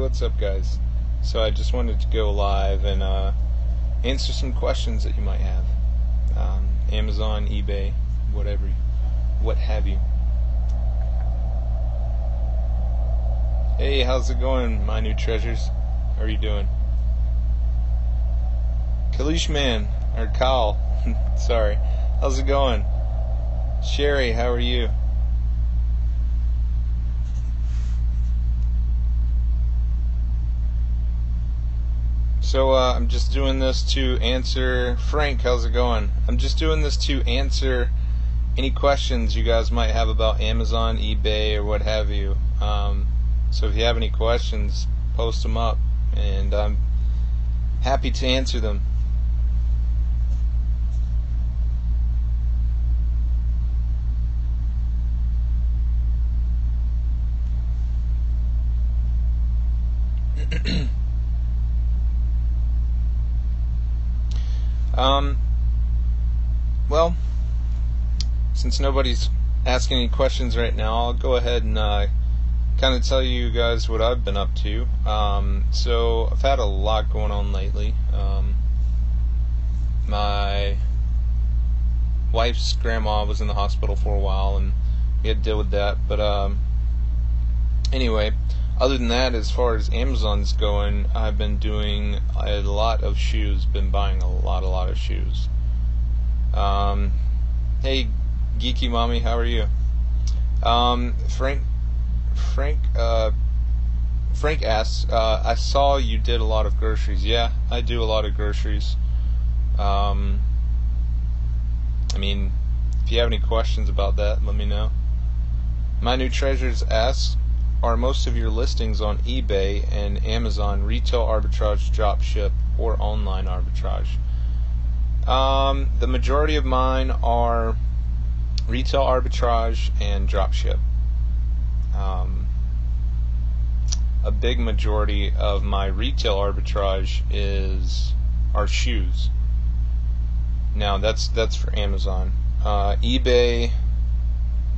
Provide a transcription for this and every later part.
what's up, guys? So I just wanted to go live and uh, answer some questions that you might have. Um, Amazon, eBay, whatever, what have you. Hey, how's it going, my new treasures? How are you doing? Kalish Man, or Kyle, sorry. How's it going? Sherry, how are you? So uh, I'm just doing this to answer Frank. How's it going? I'm just doing this to answer any questions you guys might have about Amazon, eBay, or what have you. Um, so if you have any questions, post them up, and I'm happy to answer them. Um, well, since nobody's asking any questions right now, I'll go ahead and uh, kind of tell you guys what I've been up to. Um, so I've had a lot going on lately. Um, my wife's grandma was in the hospital for a while, and we had to deal with that. But um, anyway, other than that, as far as Amazon's going, I've been doing a lot of shoes. Been buying a lot, a lot of shoes. Um, hey, geeky mommy, how are you? Um, Frank, Frank, uh, Frank asks, uh, I saw you did a lot of groceries. Yeah, I do a lot of groceries. Um, I mean, if you have any questions about that, let me know. My new treasures asks, are most of your listings on eBay and Amazon retail arbitrage, dropship, or online arbitrage? Um, the majority of mine are retail arbitrage and dropship. Um, a big majority of my retail arbitrage is are shoes. Now that's that's for Amazon. Uh, eBay,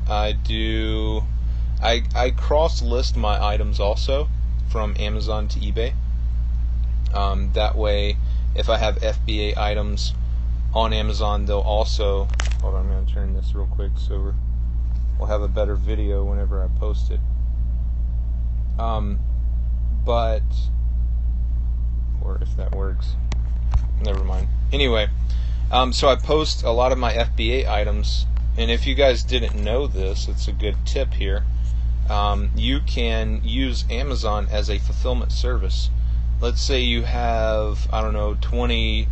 I do I, I cross list my items also from Amazon to eBay. Um, that way, if I have FBA items on Amazon, they'll also. Hold on, I'm going to turn this real quick so we'll have a better video whenever I post it. Um, but. Or if that works. Never mind. Anyway, um, so I post a lot of my FBA items, and if you guys didn't know this, it's a good tip here um, you can use Amazon as a fulfillment service. Let's say you have I don't know 20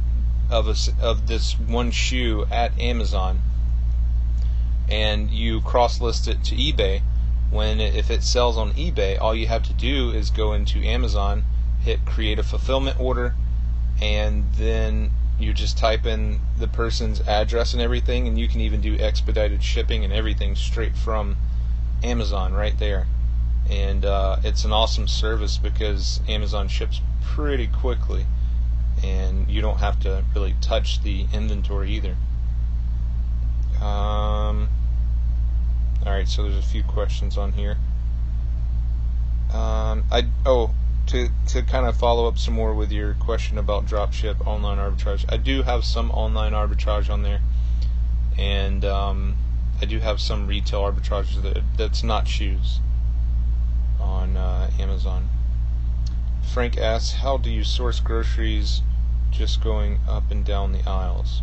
of a, of this one shoe at Amazon, and you cross list it to eBay. When it, if it sells on eBay, all you have to do is go into Amazon, hit create a fulfillment order, and then you just type in the person's address and everything, and you can even do expedited shipping and everything straight from Amazon right there. And uh, it's an awesome service because Amazon ships pretty quickly and you don't have to really touch the inventory either. Um, Alright, so there's a few questions on here. Um, I oh to to kind of follow up some more with your question about dropship online arbitrage. I do have some online arbitrage on there, and um, I do have some retail arbitrage that that's not shoes on uh, Amazon. Frank asks, "How do you source groceries just going up and down the aisles?"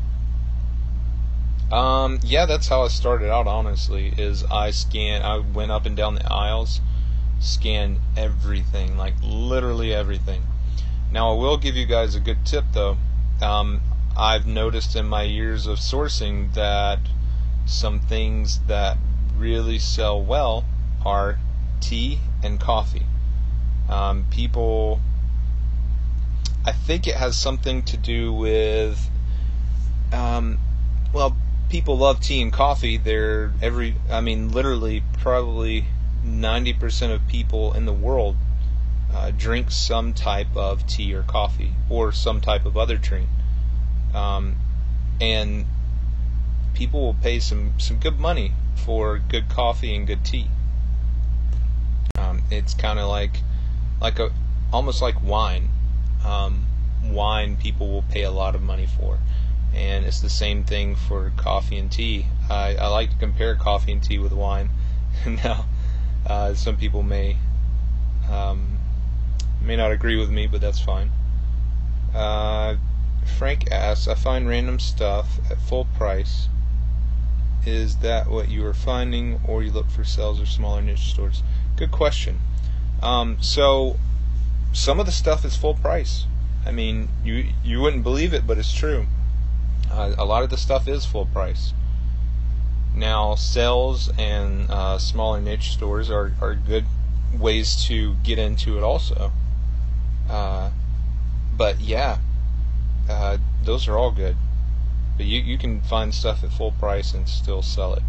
Um, yeah, that's how I started out. Honestly, is I scan. I went up and down the aisles, scanned everything, like literally everything. Now, I will give you guys a good tip though. Um, I've noticed in my years of sourcing that some things that really sell well are tea and coffee. Um, people, I think it has something to do with, um, well, people love tea and coffee. They're every, I mean, literally, probably 90% of people in the world uh, drink some type of tea or coffee or some type of other drink. Um, and people will pay some some good money for good coffee and good tea. Um, it's kind of like like a almost like wine. Um, wine people will pay a lot of money for, and it's the same thing for coffee and tea. I, I like to compare coffee and tea with wine. now, uh, some people may um, may not agree with me, but that's fine. Uh, Frank asks, I find random stuff at full price. Is that what you are finding, or you look for sales or smaller niche stores? Good question. Um, so, some of the stuff is full price. I mean, you you wouldn't believe it, but it's true. Uh, a lot of the stuff is full price. Now, sales and uh, smaller niche stores are, are good ways to get into it also. Uh, but yeah, uh, those are all good. But you, you can find stuff at full price and still sell it.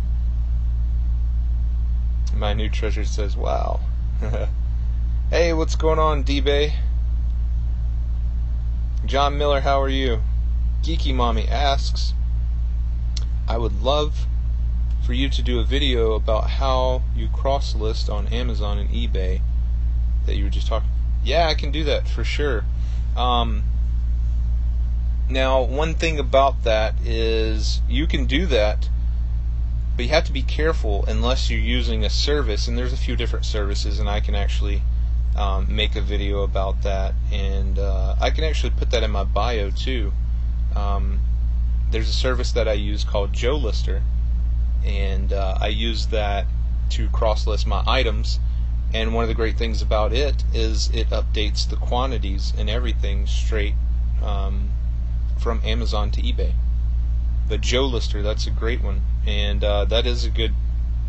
My new treasure says, wow. hey, what's going on, D-Bay? John Miller, how are you? Geeky Mommy asks, I would love for you to do a video about how you cross list on Amazon and eBay that you were just talking. Yeah, I can do that for sure. Um, now, one thing about that is you can do that, but you have to be careful unless you're using a service. And there's a few different services, and I can actually um, make a video about that. And uh, I can actually put that in my bio too. Um, there's a service that I use called JoeLister, and uh, I use that to cross list my items. And one of the great things about it is it updates the quantities and everything straight um, from Amazon to eBay. The JoeLister, that's a great one, and uh, that is a good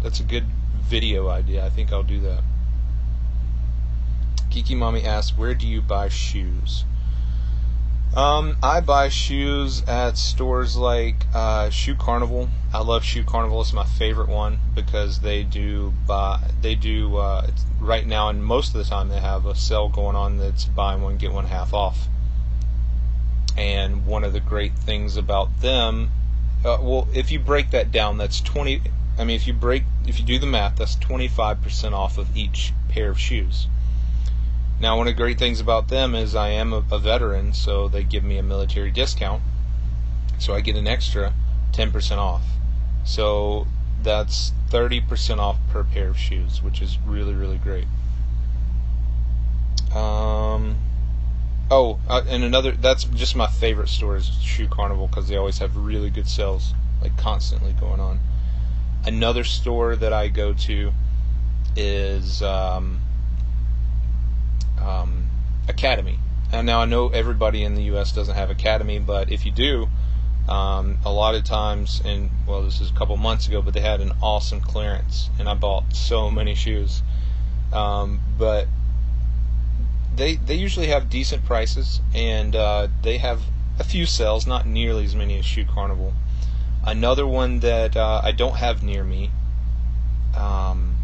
that's a good video idea. I think I'll do that. Geeky Mommy asks, where do you buy shoes? Um, I buy shoes at stores like uh, Shoe Carnival. I love Shoe Carnival. It's my favorite one because they do buy. They do uh, right now, and most of the time they have a sale going on that's buy one get one half off. And one of the great things about them, uh, well, if you break that down, that's 20. I mean, if you break, if you do the math, that's 25% off of each pair of shoes. Now, one of the great things about them is I am a, a veteran, so they give me a military discount, so I get an extra 10% off. So that's 30% off per pair of shoes, which is really, really great. Um, Oh, uh, and another that's just my favorite store is Shoe Carnival because they always have really good sales, like constantly going on. Another store that I go to is um, um, Academy. And now I know everybody in the U.S. doesn't have Academy, but if you do, um, a lot of times, and well, this is a couple months ago, but they had an awesome clearance, and I bought so many shoes. Um, but they they usually have decent prices, and uh, they have a few sales, not nearly as many as Shoe Carnival. Another one that uh, I don't have near me, um,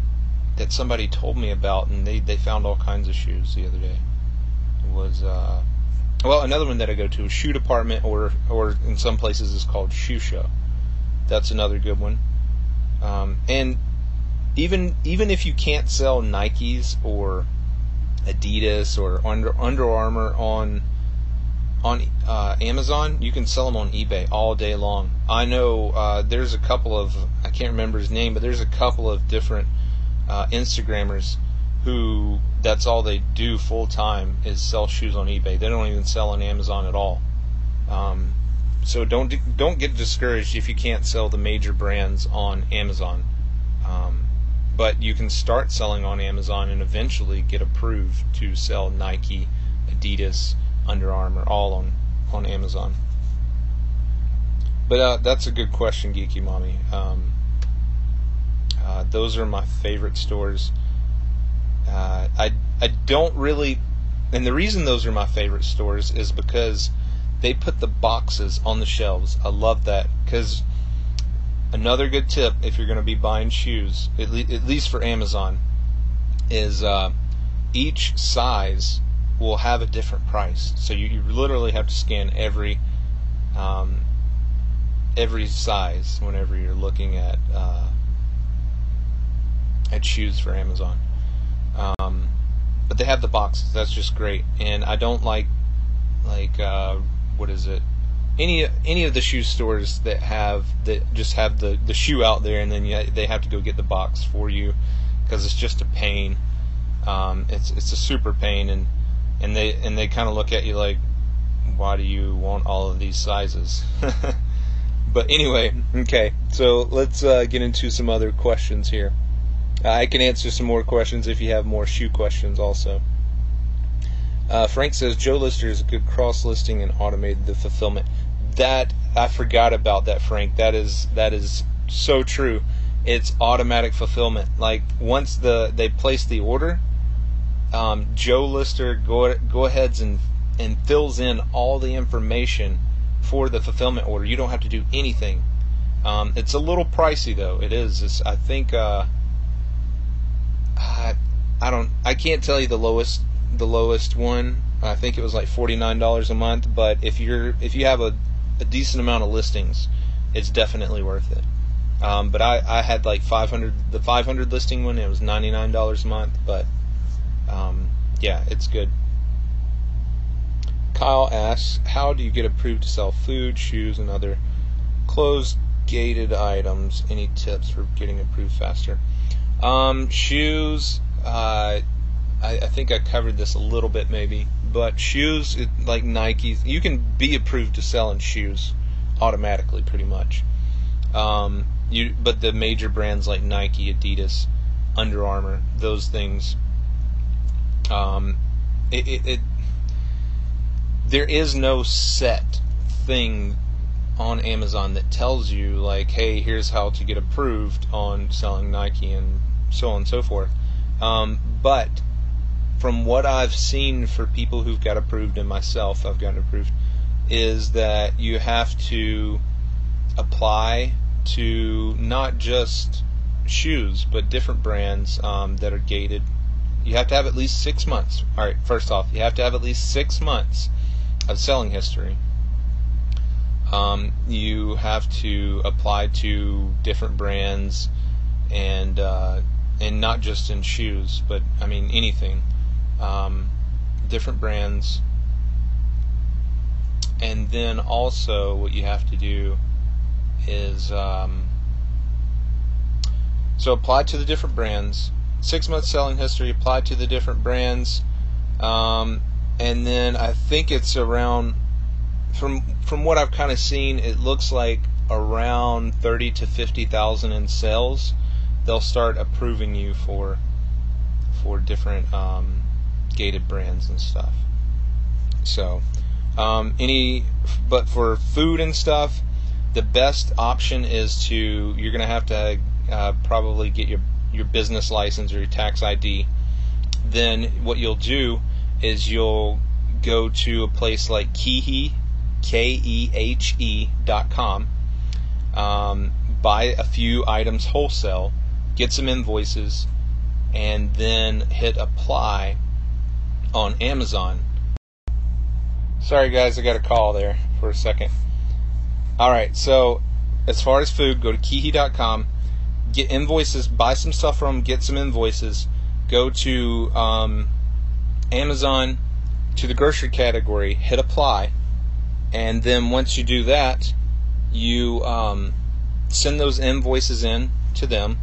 that somebody told me about, and they, they found all kinds of shoes the other day, was uh, well another one that I go to is Shoe Department, or or in some places is called Shoe Show. That's another good one. Um, and even even if you can't sell Nikes or Adidas or Under Under Armour on on uh, Amazon, you can sell them on eBay all day long. I know uh, there's a couple of I can't remember his name, but there's a couple of different uh, Instagrammers who that's all they do full time is sell shoes on eBay. They don't even sell on Amazon at all. Um, so don't don't get discouraged if you can't sell the major brands on Amazon. Um, but you can start selling on Amazon and eventually get approved to sell Nike, Adidas, Under Armour, all on on Amazon. But uh, that's a good question, Geeky Mommy. Um, uh, those are my favorite stores. Uh, I I don't really, and the reason those are my favorite stores is because they put the boxes on the shelves. I love that because another good tip if you're going to be buying shoes, at, le- at least for Amazon, is uh, each size will have a different price. So you, you literally have to scan every um, every size whenever you're looking at uh, at shoes for Amazon. Um, but they have the boxes. That's just great. And I don't like like uh, what is it? Any any of the shoe stores that have that just have the the shoe out there and then you, they have to go get the box for you because it's just a pain. Um, it's it's a super pain and and they and they kind of look at you like, why do you want all of these sizes? but anyway, okay. So let's uh, get into some other questions here. I can answer some more questions if you have more shoe questions also. Uh, Frank says JoeLister is a good cross listing and automated the fulfillment. That I forgot about that, Frank. That is that is so true. It's automatic fulfillment. Like once the they place the order, um, JoeLister go go ahead and and fills in all the information for the fulfillment order. You don't have to do anything. Um, it's a little pricey though. It is. It's, I think. Uh, I, I don't. I can't tell you the lowest the lowest one. I think it was like forty nine dollars a month. But if you're if you have a, a decent amount of listings, it's definitely worth it. Um, but I, I had like 500 the 500 listing one. It was ninety nine dollars a month. But um, yeah, it's good. Kyle asks, how do you get approved to sell food, shoes, and other closed gated items? Any tips for getting approved faster? Um, shoes. Uh, I, I, think I covered this a little bit maybe, but shoes it, like Nike, you can be approved to sell in shoes automatically, pretty much. Um, you, but the major brands like Nike, Adidas, Under Armour, those things. Um, it, it, it there is no set thing on Amazon that tells you like, hey, here's how to get approved on selling Nike and so on and so forth. Um, but from what I've seen for people who've got approved and myself, I've gotten approved, is that you have to apply to not just shoes but different brands um, that are gated. You have to have at least six months. All right, first off, you have to have at least six months of selling history um, you have to apply to different brands and uh, and not just in shoes, but I mean anything, um, different brands. And then also, what you have to do is um, so apply to the different brands. Six months selling history. Apply to the different brands, um, and then I think it's around from from what I've kind of seen, it looks like around thirty to fifty thousand in sales, they'll start approving you for for different um, gated brands and stuff. So, um, any but for food and stuff, the best option is to you're gonna have to uh, probably get your your business license or your tax ID. Then what you'll do is you'll go to a place like Kehe K E H E dot com. Um, buy a few items wholesale, get some invoices, and then hit apply on Amazon. Sorry, guys, I got a call there for a second. All right, so as far as food, go to Kehe.com, get invoices, buy some stuff from them, get some invoices, go to um, Amazon to the grocery category, hit apply and then once you do that, you um, send those invoices in to them,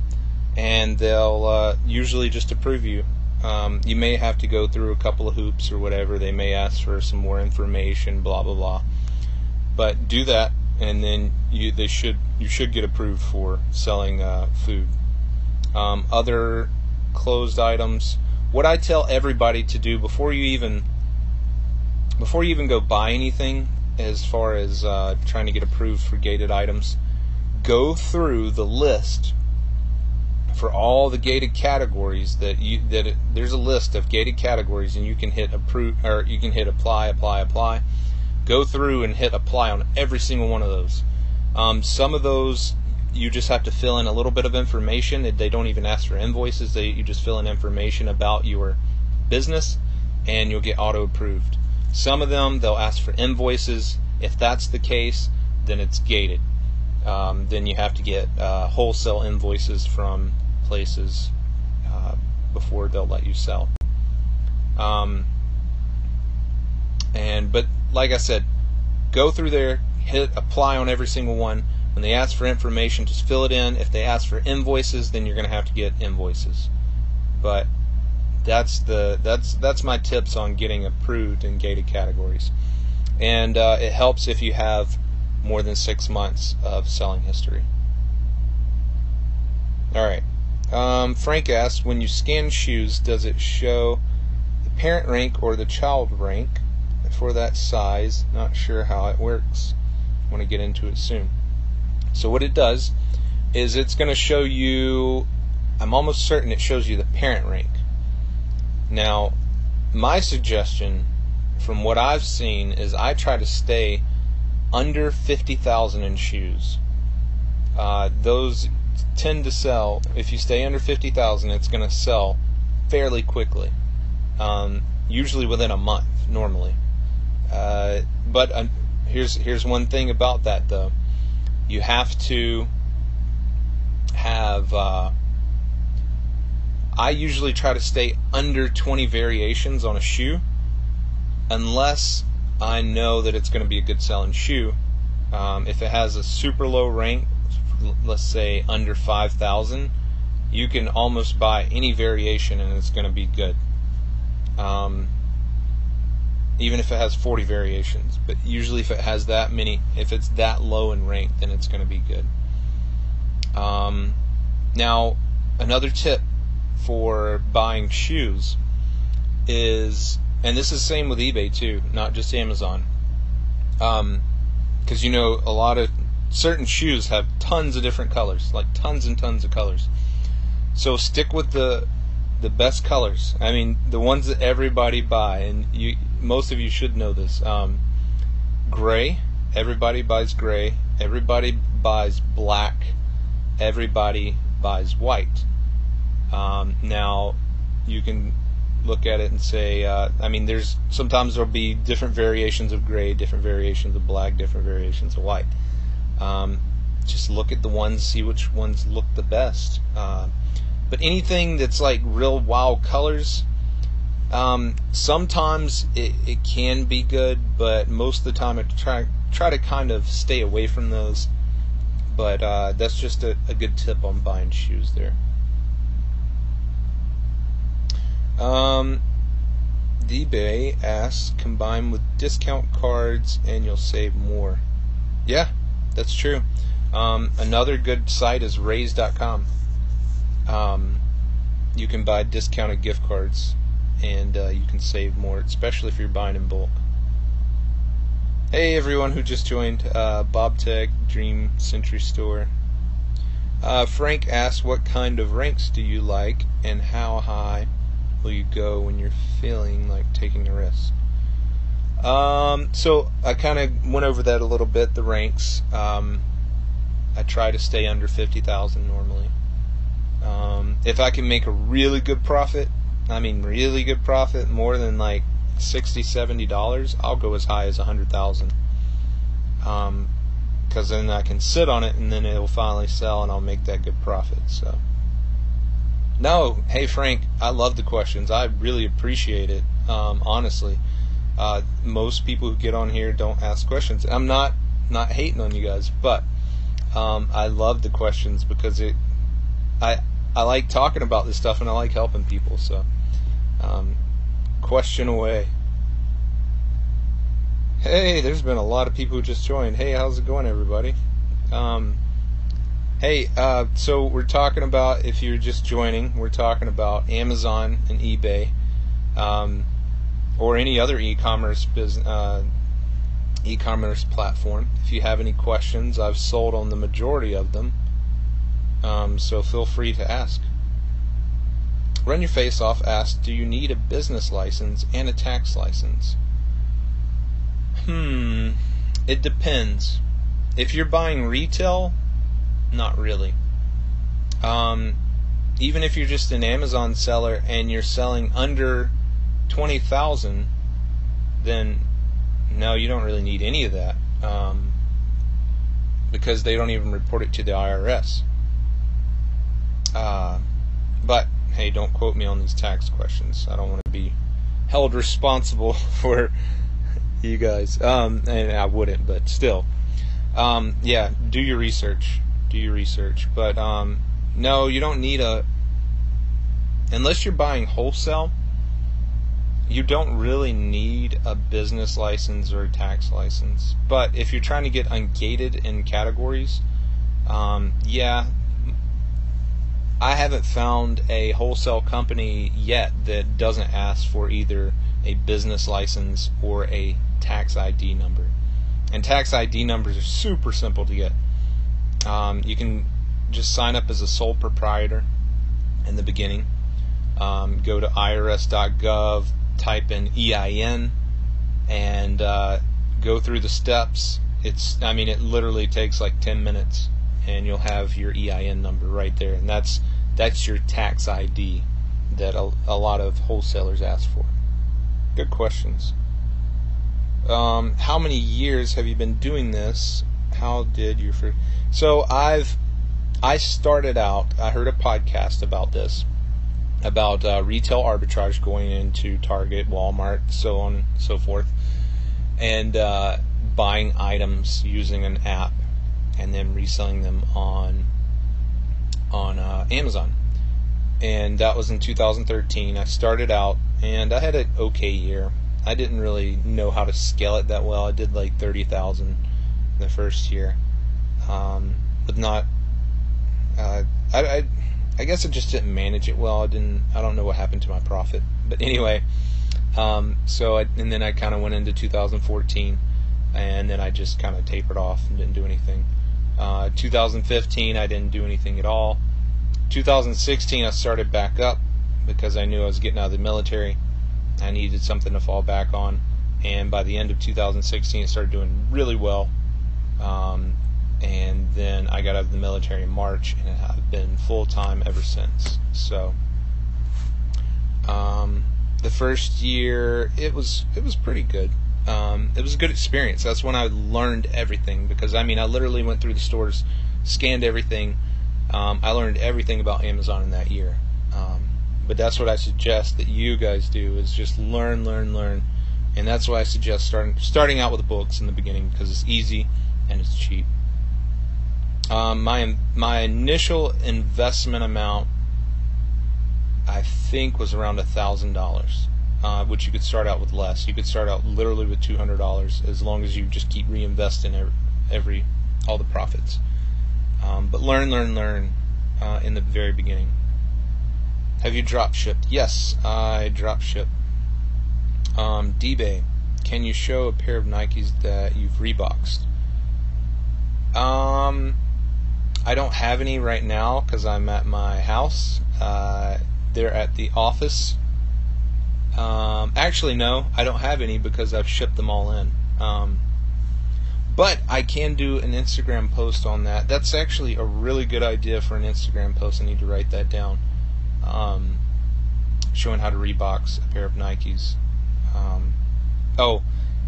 and they'll uh, usually just approve you. Um, you may have to go through a couple of hoops or whatever. They may ask for some more information, blah blah blah. But do that, and then you they should you should get approved for selling uh, food. Um, other closed items. What I tell everybody to do before you even before you even go buy anything as far as uh, trying to get approved for gated items, go through the list for all the gated categories that you that it, there's a list of gated categories and you can hit approve or you can hit apply apply apply go through and hit apply on every single one of those um, some of those you just have to fill in a little bit of information they don't even ask for invoices they you just fill in information about your business and you'll get auto approved some of them, they'll ask for invoices. If that's the case, then it's gated. Um, then you have to get uh, wholesale invoices from places uh, before they'll let you sell. Um, and but like I said, go through there, hit apply on every single one. When they ask for information, just fill it in. If they ask for invoices, then you're going to have to get invoices. But that's the that's that's my tips on getting approved in gated categories, and uh, it helps if you have more than six months of selling history. All right. Um, Frank asks, when you scan shoes, does it show the parent rank or the child rank for that size? Not sure how it works. I want to get into it soon. So what it does is it's going to show you. I'm almost certain it shows you the parent rank. Now, my suggestion, from what I've seen, is I try to stay under 50,000 in shoes. Uh, those tend to sell. If you stay under 50,000, it's going to sell fairly quickly. Um, usually within a month, normally. Uh, but uh, here's here's one thing about that though. You have to have. Uh, I usually try to stay under 20 variations on a shoe, unless I know that it's going to be a good selling shoe. Um, if it has a super low rank, let's say under 5,000, you can almost buy any variation and it's going to be good. Um, even if it has 40 variations. But usually, if it has that many, if it's that low in rank, then it's going to be good. Um, now, another tip for buying shoes is, and this is same with eBay too, not just Amazon. Because um, you know, a lot of certain shoes have tons of different colors, like tons and tons of colors. So stick with the the best colors. I mean, the ones that everybody buy, and you most of you should know this. Um, gray, everybody buys gray. Everybody buys black. Everybody buys white. Um, now, you can look at it and say, uh, I mean, there's sometimes there'll be different variations of gray, different variations of black, different variations of white. Um, just look at the ones, see which ones look the best. Uh, but anything that's like real wild colors, um, sometimes it, it can be good, but most of the time I try try to kind of stay away from those. But uh, that's just a, a good tip on buying shoes there. Um, eBay asks, combine with discount cards and you'll save more. Yeah, that's true. Um, another good site is Raise.com. Um, you can buy discounted gift cards and uh, you can save more, especially if you're buying in bulk. Hey everyone who just joined, uh, Bob Tech, Dream Century Store. Uh, Frank asks, what kind of ranks do you like and how high will you go when you're feeling like taking a risk? Um, so I kind of went over that a little bit. The ranks. Um, I try to stay under fifty thousand normally. Um, if I can make a really good profit, I mean really good profit, more than like 60 70 dollars, I'll go as high as a hundred thousand. Um, because then I can sit on it and then it'll finally sell and I'll make that good profit. So. No, hey Frank, I love the questions. I really appreciate it. Um, honestly, uh, most people who get on here don't ask questions. I'm not not hating on you guys, but um, I love the questions because it. I I like talking about this stuff and I like helping people. So, um, question away. Hey, there's been a lot of people who just joined. Hey, how's it going, everybody? Um, hey, uh, so we're talking about if you're just joining, we're talking about Amazon and eBay. Um, or any other e-commerce business uh, e-commerce platform. If you have any questions, I've sold on the majority of them, um, so feel free to ask. Run your face off asks, do you need a business license and a tax license? Hmm, it depends. If you're buying retail, not really. Um, even if you're just an Amazon seller and you're selling under twenty thousand, then no, you don't really need any of that um, because they don't even report it to the IRS. Uh, but hey, don't quote me on these tax questions. I don't want to be held responsible for you guys. Um, and I wouldn't, but still. Um, yeah, do your research. Do your research. But um, no, you don't need a. Unless you're buying wholesale, you don't really need a business license or a tax license. But if you're trying to get ungated in categories, um, yeah, I haven't found a wholesale company yet that doesn't ask for either a business license or a tax ID number. And tax ID numbers are super simple to get. Um, you can just sign up as a sole proprietor in the beginning. Um, go to irs.gov, type in EIN, and uh, go through the steps. It's, I mean, it literally takes like 10 minutes, and you'll have your EIN number right there, and that's that's your tax ID that a, a lot of wholesalers ask for. Good questions. Um, how many years have you been doing this? How did you first? So I've I started out. I heard a podcast about this, about uh, retail arbitrage going into Target, Walmart, so on and so forth, and uh, buying items using an app and then reselling them on on uh, Amazon. And that was in 2013. I started out and I had an okay year. I didn't really know how to scale it that well. I did like 30,000 the first year. Um, but not uh, I, I I guess I just didn't manage it well. I didn't. I don't know what happened to my profit, but anyway. Um, so I, and then I kind of went into 2014, and then I just kind of tapered off and didn't do anything. Uh, 2015, I didn't do anything at all. 2016, I started back up because I knew I was getting out of the military. I needed something to fall back on, and by the end of 2016, I started doing really well. Um, and then I got out of the military in March, and I've been full time ever since. So, um, the first year it was it was pretty good. Um, it was a good experience. That's when I learned everything because I mean I literally went through the stores, scanned everything. Um, I learned everything about Amazon in that year. Um, but that's what I suggest that you guys do is just learn, learn, learn, and that's why I suggest starting starting out with the books in the beginning because it's easy and it's cheap. Um, my my initial investment amount, I think, was around a thousand dollars, uh, which you could start out with less. You could start out literally with two hundred dollars, as long as you just keep reinvesting every, every all the profits. Um, but learn, learn, learn uh, in the very beginning. Have you drop shipped? Yes, I drop shipped. Um, D-Bay, can you show a pair of Nikes that you've reboxed? Um, I don't have any right now because I'm at my house. Uh, they're at the office. Um, actually, no, I don't have any because I've shipped them all in. Um, but I can do an Instagram post on that. That's actually a really good idea for an Instagram post. I need to write that down. Um, showing how to rebox a pair of Nikes. Um, oh,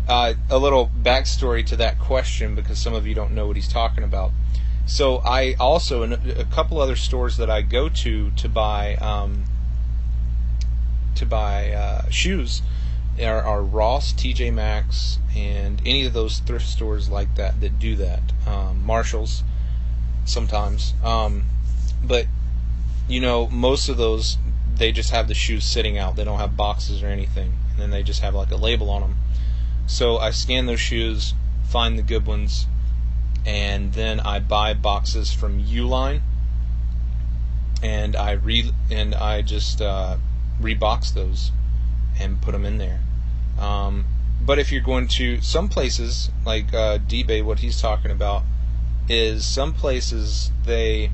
uh, a little backstory to that question because some of you don't know what he's talking about. So I also in a couple other stores that I go to to buy um, to buy uh, shoes are, are, Ross, TJ Maxx, and any of those thrift stores like that that do that. Um, Marshalls sometimes, um, but you know most of those they just have the shoes sitting out. They don't have boxes or anything, and then they just have like a label on them. So I scan those shoes, find the good ones, and then I buy boxes from Uline, and I re and I just uh, rebox those and put them in there. Um, but if you're going to some places like uh, D-Bay, what he's talking about is some places they.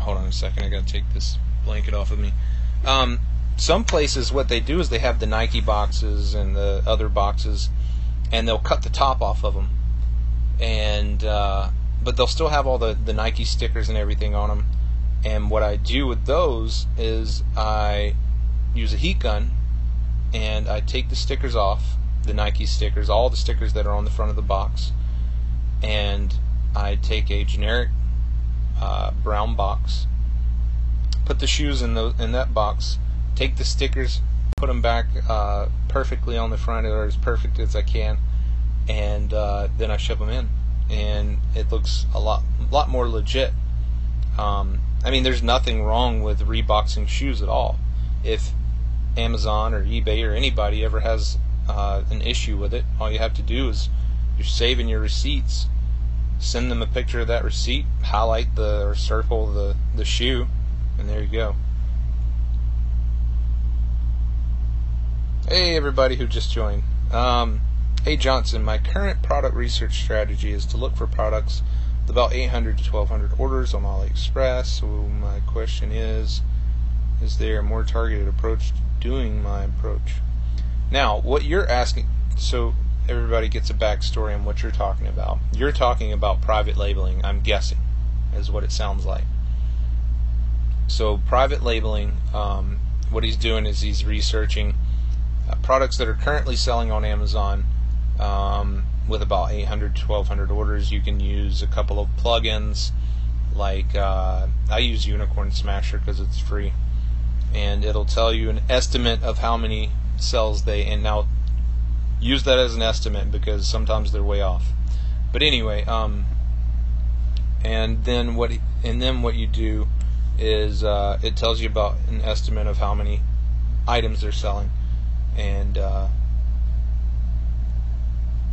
Hold on a second, I gotta take this blanket off of me. Um, some places, what they do is they have the Nike boxes and the other boxes, and they'll cut the top off of them and uh, but they'll still have all the the Nike stickers and everything on them. And what I do with those is I use a heat gun and I take the stickers off, the Nike stickers, all the stickers that are on the front of the box, and I take a generic uh, brown box, put the shoes in the in that box, take the stickers put them back uh, perfectly on the front, or as perfect as I can, and uh, then I ship them in, and it looks a lot, lot more legit. Um, I mean, there's nothing wrong with reboxing shoes at all. If Amazon or eBay or anybody ever has uh, an issue with it, all you have to do is you're saving your receipts, send them a picture of that receipt, highlight the or circle the the shoe, and there you go. Hey everybody who just joined. Um, hey Johnson, my current product research strategy is to look for products with about 800 to 1200 orders on AliExpress. So my question is, is there a more targeted approach to doing my approach? Now, what you're asking, so everybody gets a backstory on what you're talking about. You're talking about private labeling, I'm guessing, is what it sounds like. So, private labeling, um, what he's doing is he's researching uh, products that are currently selling on Amazon um, with about 800 to 1200 orders. You can use a couple of plugins like uh, I use Unicorn Smasher because it's free, and it'll tell you an estimate of how many cells they and now use that as an estimate because sometimes they're way off. But anyway, um, and then what and then what you do is uh, it tells you about an estimate of how many items they're selling, and uh,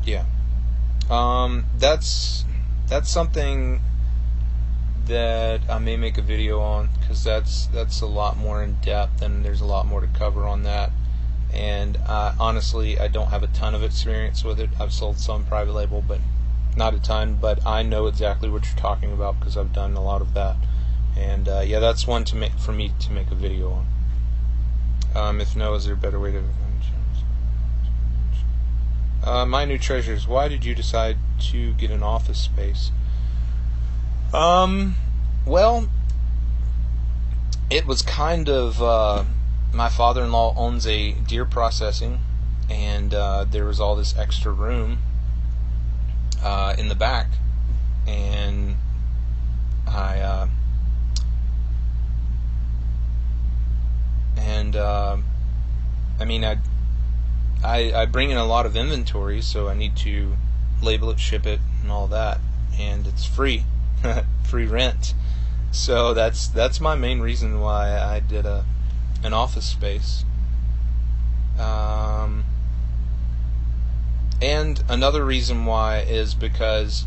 yeah, um, that's that's something that I may make a video on because that's that's a lot more in depth and there's a lot more to cover on that and uh, honestly, I don't have a ton of experience with it. I've sold some private label, but not a ton. But I know exactly what you're talking about because I've done a lot of that. And uh, yeah, that's one to make for me to make a video on. Um, if no, is there a better way to? Uh, my new treasures. Why did you decide to get an office space? Um, well, it was kind of uh, my father-in-law owns a deer processing, and uh, there was all this extra room uh, in the back, and I uh, and uh, I mean I, I I bring in a lot of inventory, so I need to label it, ship it, and all that, and it's free, free rent. So that's that's my main reason why I did a an office space. Um, and another reason why is because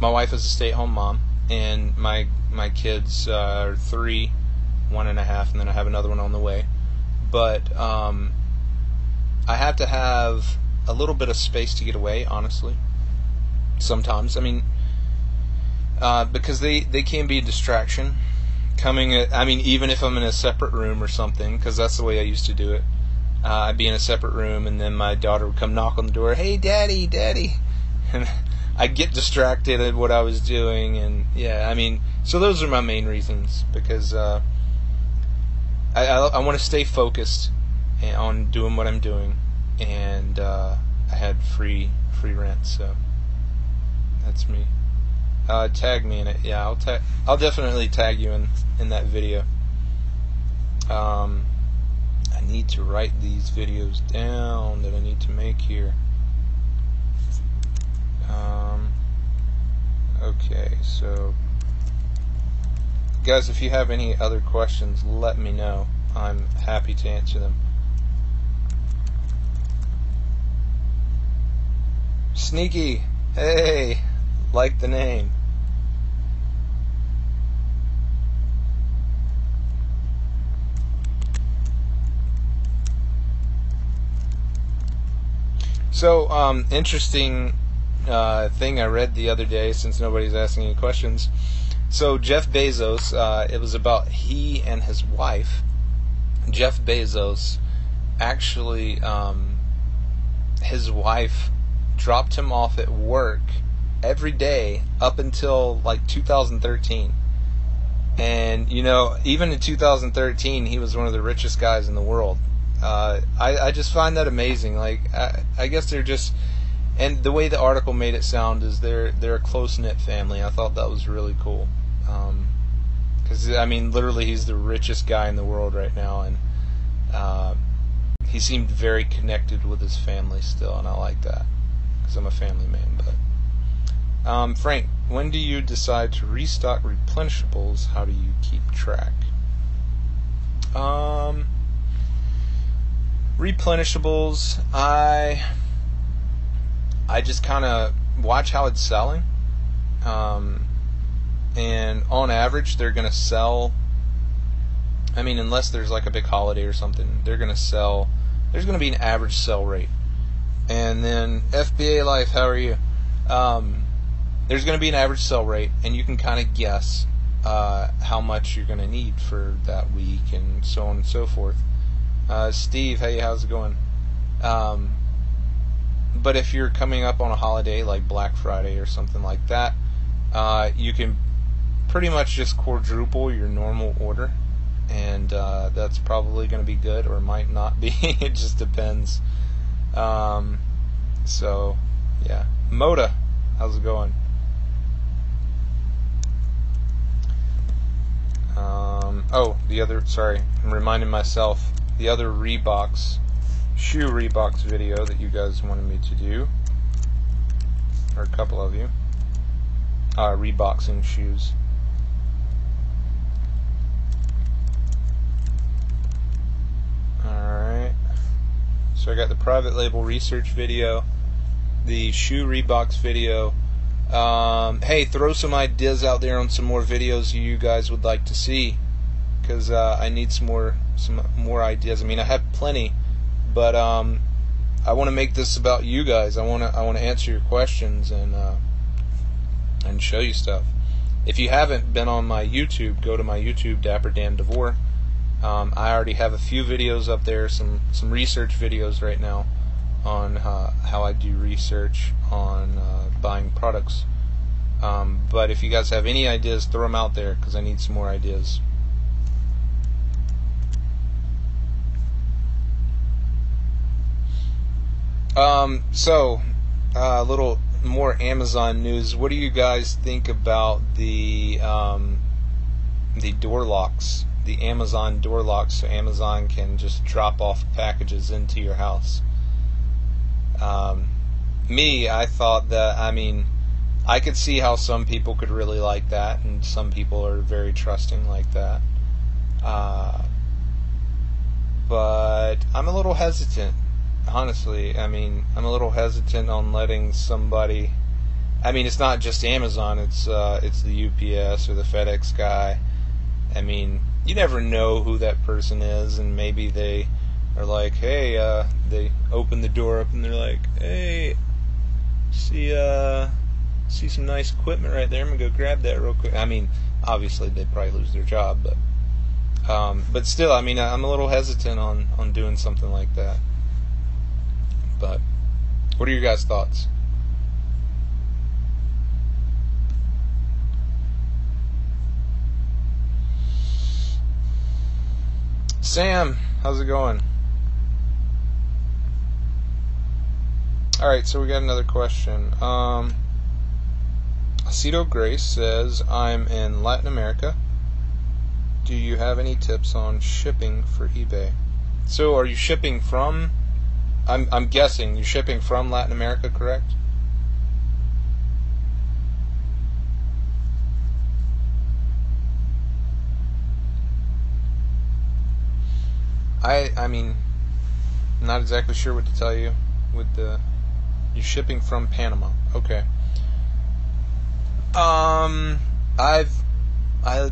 my wife is a stay-at-home mom, and my my kids uh, are three, one and a half, and then I have another one on the way. But um, I have to have a little bit of space to get away, honestly. Sometimes, I mean, uh, because they they can be a distraction coming at, I mean, even if I'm in a separate room or something, because that's the way I used to do it. Uh, I'd be in a separate room, and then my daughter would come knock on the door. Hey, daddy, daddy, and I'd get distracted at what I was doing, and yeah, I mean, so those are my main reasons because uh, I I, I want to stay focused on doing what I'm doing, and uh, I had free free rent, so that's me. Uh, tag me in it. Yeah, I'll tag. I'll definitely tag you in in that video. Um, I need to write these videos down that I need to make here. Um, okay, so guys, if you have any other questions, let me know. I'm happy to answer them. Sneaky, hey, like the name. So, um, interesting uh, thing I read the other day, since nobody's asking any questions. So, Jeff Bezos, uh, it was about he and his wife. Jeff Bezos actually, um, his wife dropped him off at work every day up until like 2013. And, you know, even in 2013, he was one of the richest guys in the world uh, I, I just find that amazing. Like I, I guess they're just, and the way the article made it sound is they're they're a close knit family. I thought that was really cool. Because um, I mean, literally, he's the richest guy in the world right now, and uh, he seemed very connected with his family still, and I like that because I'm a family man. But um, Frank, when do you decide to restock replenishables? How do you keep track? Um, replenishables, I I just kind of watch how it's selling. Um, and on average, they're going to sell. I mean, unless there's like a big holiday or something, they're going to sell. There's going to be an average sell rate. And then FBA Life, how are you? Um, there's going to be an average sell rate, and you can kind of guess uh, how much you're going to need for that week, and so on and so forth. Uh, Steve, hey, how's it going? Um, but if you're coming up on a holiday like Black Friday or something like that, uh, you can pretty much just quadruple your normal order, and uh, that's probably going to be good or might not be. it just depends. Um, so, yeah. Moda, how's it going? Um, oh, the other, sorry, I'm reminding myself, the other rebox, shoe rebox video that you guys wanted me to do, or a couple of you, uh, reboxing shoes. So I got the private label research video, the shoe rebox video, um, hey, throw some ideas out there on some more videos you guys would like to see, because uh, I need some more some more ideas. I mean, I have plenty, but um, I want to make this about you guys. I want to I want to answer your questions and uh, and show you stuff. If you haven't been on my YouTube, go to my YouTube, Dapper Dan DeVore. Um, I already have a few videos up there, some some research videos right now on uh, how I do research on uh, buying products. Um, but if you guys have any ideas, throw them out there because I need some more ideas. Um, so, uh, a uh, little more Amazon news. What do you guys think about the um, the door locks, the Amazon door lock so Amazon can just drop off packages into your house? Um, me, I thought that, I mean, I could see how some people could really like that, and some people are very trusting like that. Uh, but I'm a little hesitant, honestly. I mean, I'm a little hesitant on letting somebody. I mean, it's not just Amazon; it's uh, it's the UPS or the FedEx guy. I mean, you never know who that person is, and maybe they are like, hey, uh, they open the door up and they're like, hey, see, uh, see some nice equipment right there. I'm gonna go grab that real quick. I mean, obviously they'd probably lose their job, but, um, but still, I mean, I'm a little hesitant on on doing something like that. But, what are your guys' thoughts? Sam, how's it going? All right, so we got another question. Um, Aceto Grace says, I'm in Latin America. Do you have any tips on shipping for eBay? So, are you shipping from? I'm I'm guessing you're shipping from Latin America, correct? I I mean, not exactly sure what to tell you with the you're shipping from Panama. Okay. Um, I've, I,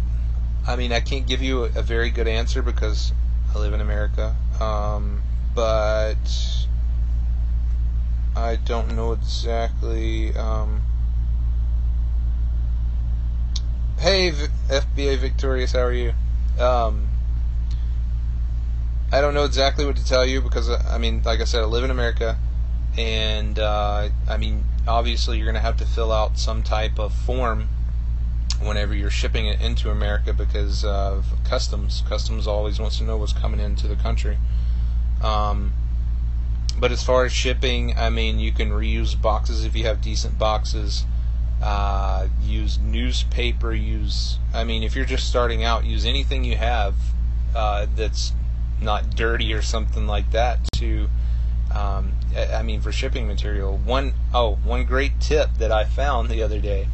I mean, I can't give you a, a very good answer because I live in America. Um, but I don't know exactly. Um, hey, v- FBA Victorious, how are you? Um, I don't know exactly what to tell you because uh, I mean, like I said, I live in America and uh, I mean, obviously, you're going to have to fill out some type of form whenever you're shipping it into America because of customs. Customs always wants to know what's coming into the country. Um, but as far as shipping, I mean, you can reuse boxes if you have decent boxes. Uh, use newspaper. Use, I mean, if you're just starting out, use anything you have uh, that's not dirty or something like that to um, I mean for shipping material. One oh one great tip that I found the other day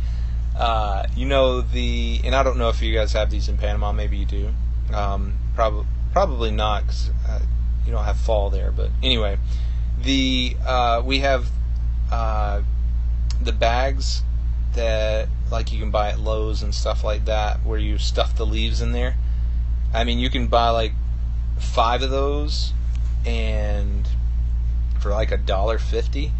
uh, you know the and I don't know if you guys have these in Panama maybe you do um, probably probably not cause, uh, you don't have fall there but anyway the uh, we have uh, the bags that like you can buy at Lowe's and stuff like that where you stuff the leaves in there. I mean you can buy like five of those and for like a dollar fifty.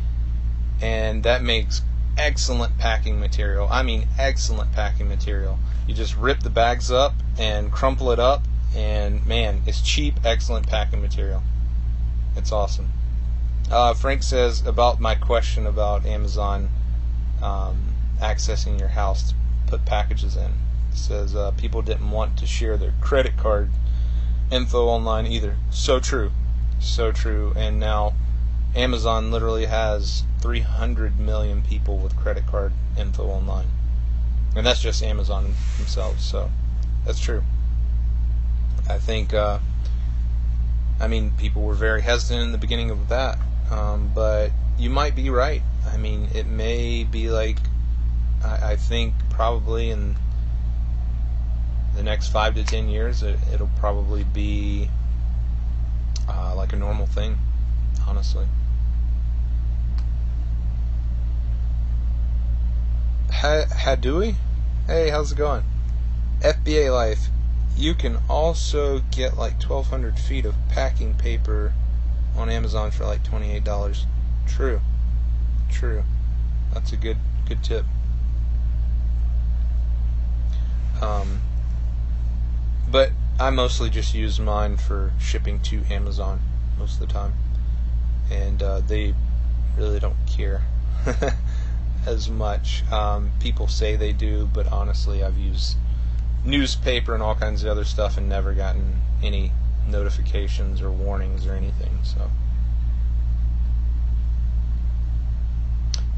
And that makes excellent packing material. I mean excellent packing material. You just rip the bags up and crumple it up and man it's cheap excellent packing material. It's awesome. Uh, frank says about my question about amazon um, accessing your house to put packages in. Says uh, people didn't want to share their credit card info online either. So true. So true. And now Amazon literally has 300 million people with credit card info online. And that's just Amazon themselves. So that's true. I think, uh, I mean, people were very hesitant in the beginning of that. Um, but you might be right. I mean, it may be like, I, I think probably in the next five to ten years, it, will probably be uh, like a normal thing, honestly. Ha- Hadui? Hey, how's it going? FBA Life. You can also get like 1,200 feet of packing paper on Amazon for like $28. True. True. That's a good good tip. Um, but I mostly just use mine for shipping to Amazon most of the time, and uh, they really don't care as much. Um, people say they do, but honestly, I've used newspaper and all kinds of other stuff and never gotten any notifications or warnings or anything. So,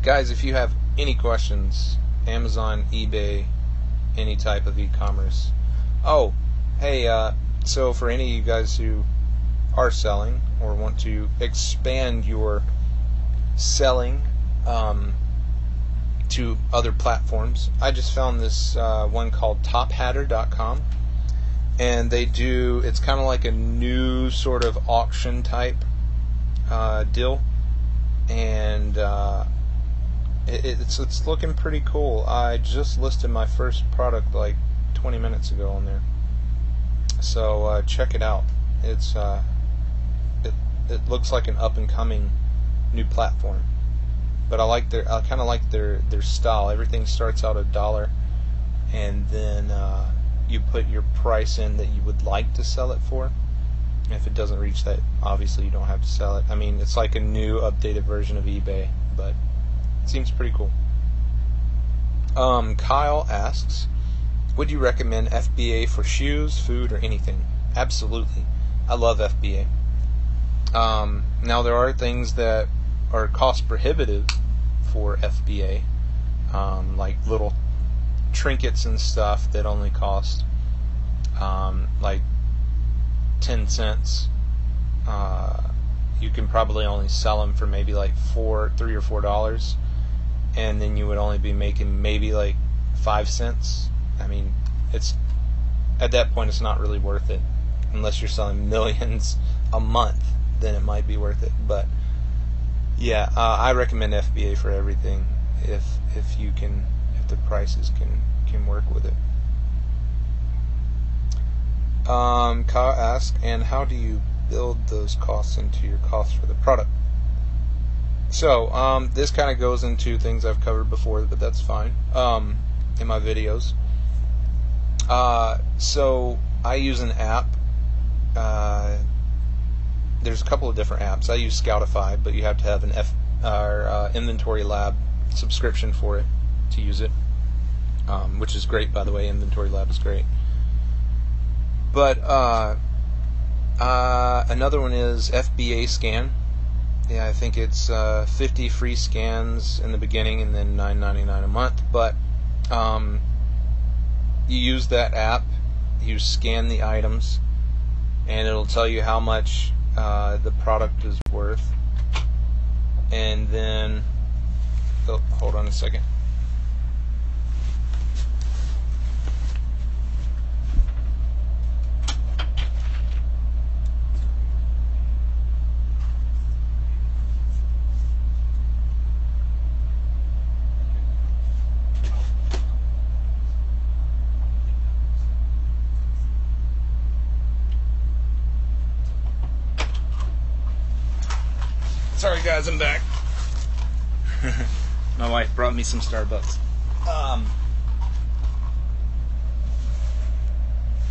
guys, if you have any questions, Amazon, eBay, any type of e-commerce. Oh, Hey, uh, so for any of you guys who are selling or want to expand your selling um, to other platforms, I just found this uh, one called TopHatter.com, and they do. It's kind of like a new sort of auction type uh, deal, and uh, it, it's it's looking pretty cool. I just listed my first product like 20 minutes ago on there. So uh, check it out. It's uh, it it looks like an up and coming new platform. But I like their I kind of like their their style. Everything starts out a dollar, and then uh, you put your price in that you would like to sell it for. If it doesn't reach that, obviously you don't have to sell it. I mean, it's like a new updated version of eBay, but it seems pretty cool. Um, Kyle asks, would you recommend FBA for shoes, food, or anything? Absolutely. I love FBA. Um, now, there are things that are cost prohibitive for FBA, um, like little trinkets and stuff that only cost um, like 10 cents. Uh, you can probably only sell them for maybe like four, three or four dollars, and then you would only be making maybe like five cents I mean, it's at that point it's not really worth it unless you're selling millions a month. Then it might be worth it. But yeah, uh, I recommend FBA for everything if if you can if the prices can can work with it. Um, Kyle asks, and how do you build those costs into your cost for the product? So um, this kind of goes into things I've covered before, but that's fine um, in my videos. Uh, so I use an app. Uh, there's a couple of different apps. I use Scoutify, but you have to have an F or uh, Inventory Lab subscription for it to use it, um, which is great, by the way. Inventory Lab is great. But uh, uh, another one is FBA Scan. Yeah, I think it's uh, 50 free scans in the beginning and then 9.99 a month. But um, you use that app, you scan the items, and it'll tell you how much uh, the product is worth. And then, oh, hold on a second. Sorry, guys, I'm back. My wife brought me some Starbucks. Um,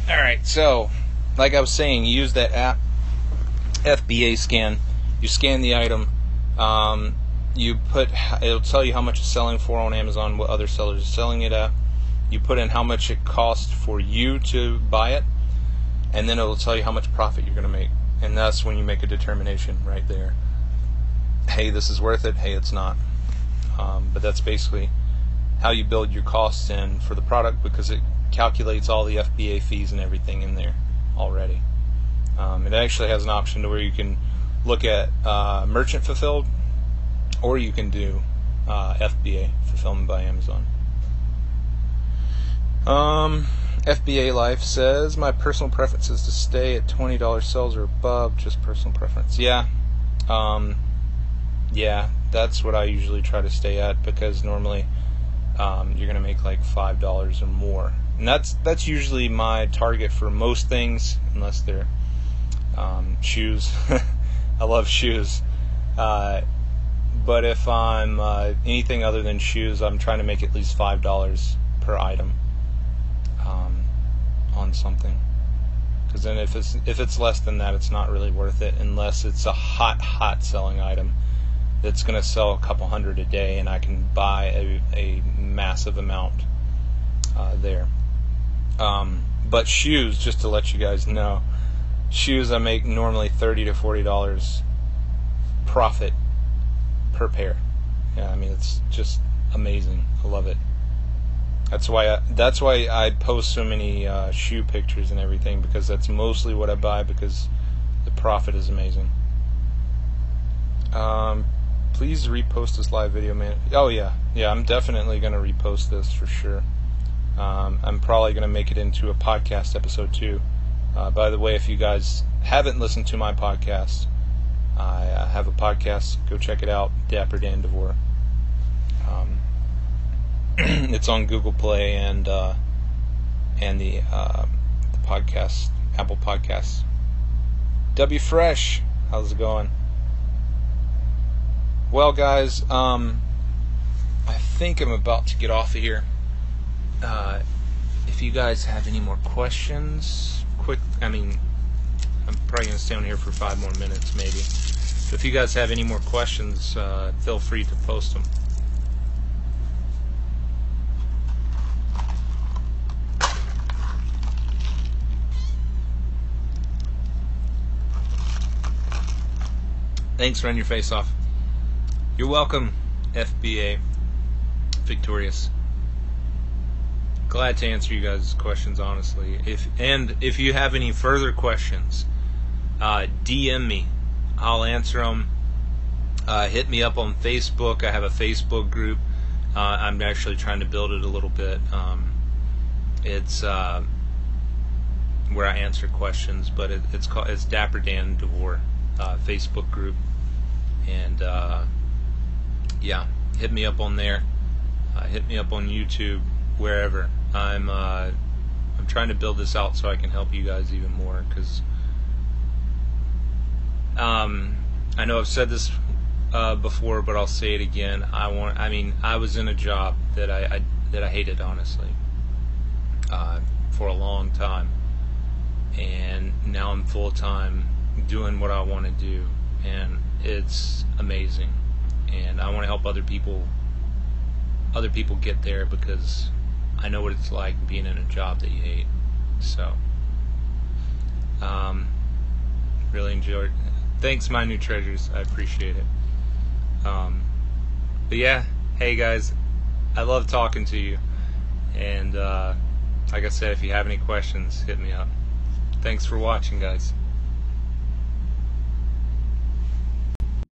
all right, so like I was saying, you use that app FBA scan. You scan the item. Um, you put it'll tell you how much it's selling for on Amazon, what other sellers are selling it at. You put in how much it costs for you to buy it, and then it'll tell you how much profit you're going to make. And that's when you make a determination right there hey, this is worth it, hey, it's not. Um, but that's basically how you build your costs in for the product because it calculates all the FBA fees and everything in there already. Um, it actually has an option to where you can look at uh, merchant fulfilled or you can do uh, FBA fulfillment by Amazon. Um, FBA Life says my personal preference is to stay at twenty dollars sales or above, just personal preference. Yeah, um, yeah, that's what I usually try to stay at because normally um, you're gonna make like five dollars or more, and that's that's usually my target for most things, unless they're um, shoes. I love shoes, uh, but if I'm uh, anything other than shoes, I'm trying to make at least five dollars per item um, on something. Because then if it's if it's less than that, it's not really worth it unless it's a hot hot selling item that's going to sell a couple hundred a day, and I can buy a, a massive amount uh, there. Um, but shoes, just to let you guys know, shoes I make normally thirty to forty dollars profit per pair. Yeah, I mean it's just amazing. I love it. That's why I, that's why I post so many uh, shoe pictures and everything because that's mostly what I buy because the profit is amazing. Um, please repost this live video, man. Oh yeah, yeah, I'm definitely gonna repost this for sure. Um, I'm probably gonna make it into a podcast episode too. Uh, by the way, if you guys haven't listened to my podcast, I have a podcast. Go check it out, Dapper Dan DeVore. Um, it's on Google Play and uh, and the, uh, the podcast Apple Podcasts. W Fresh, how's it going? Well, guys, um, I think I'm about to get off of here. Uh, if you guys have any more questions, quick, I mean, I'm probably going to stay on here for five more minutes, maybe. If you guys have any more questions, uh, feel free to post them. Thanks, run your face off. You're welcome, FBA Victorious. Glad to answer you guys' questions honestly. If and if you have any further questions, uh, DM me. I'll answer them. Uh, hit me up on Facebook. I have a Facebook group. Uh, I'm actually trying to build it a little bit. Um, it's uh, where I answer questions, but it, it's called it's Dapper Dan DeVore uh, Facebook group, and uh, yeah, hit me up on there. Uh, hit me up on YouTube, wherever. I'm uh, I'm trying to build this out so I can help you guys even more because um, I know I've said this uh, before, but I'll say it again. I want. I mean, I was in a job that I, I that I hated honestly uh, for a long time, and now I'm full time doing what I want to do, and it's amazing and I want to help other people other people get there because I know what it's like being in a job that you hate. So, um, really enjoyed. Thanks, my new treasures. I appreciate it. Um, but yeah, hey guys, I love talking to you. And uh, like I said, if you have any questions, hit me up. Thanks for watching, guys.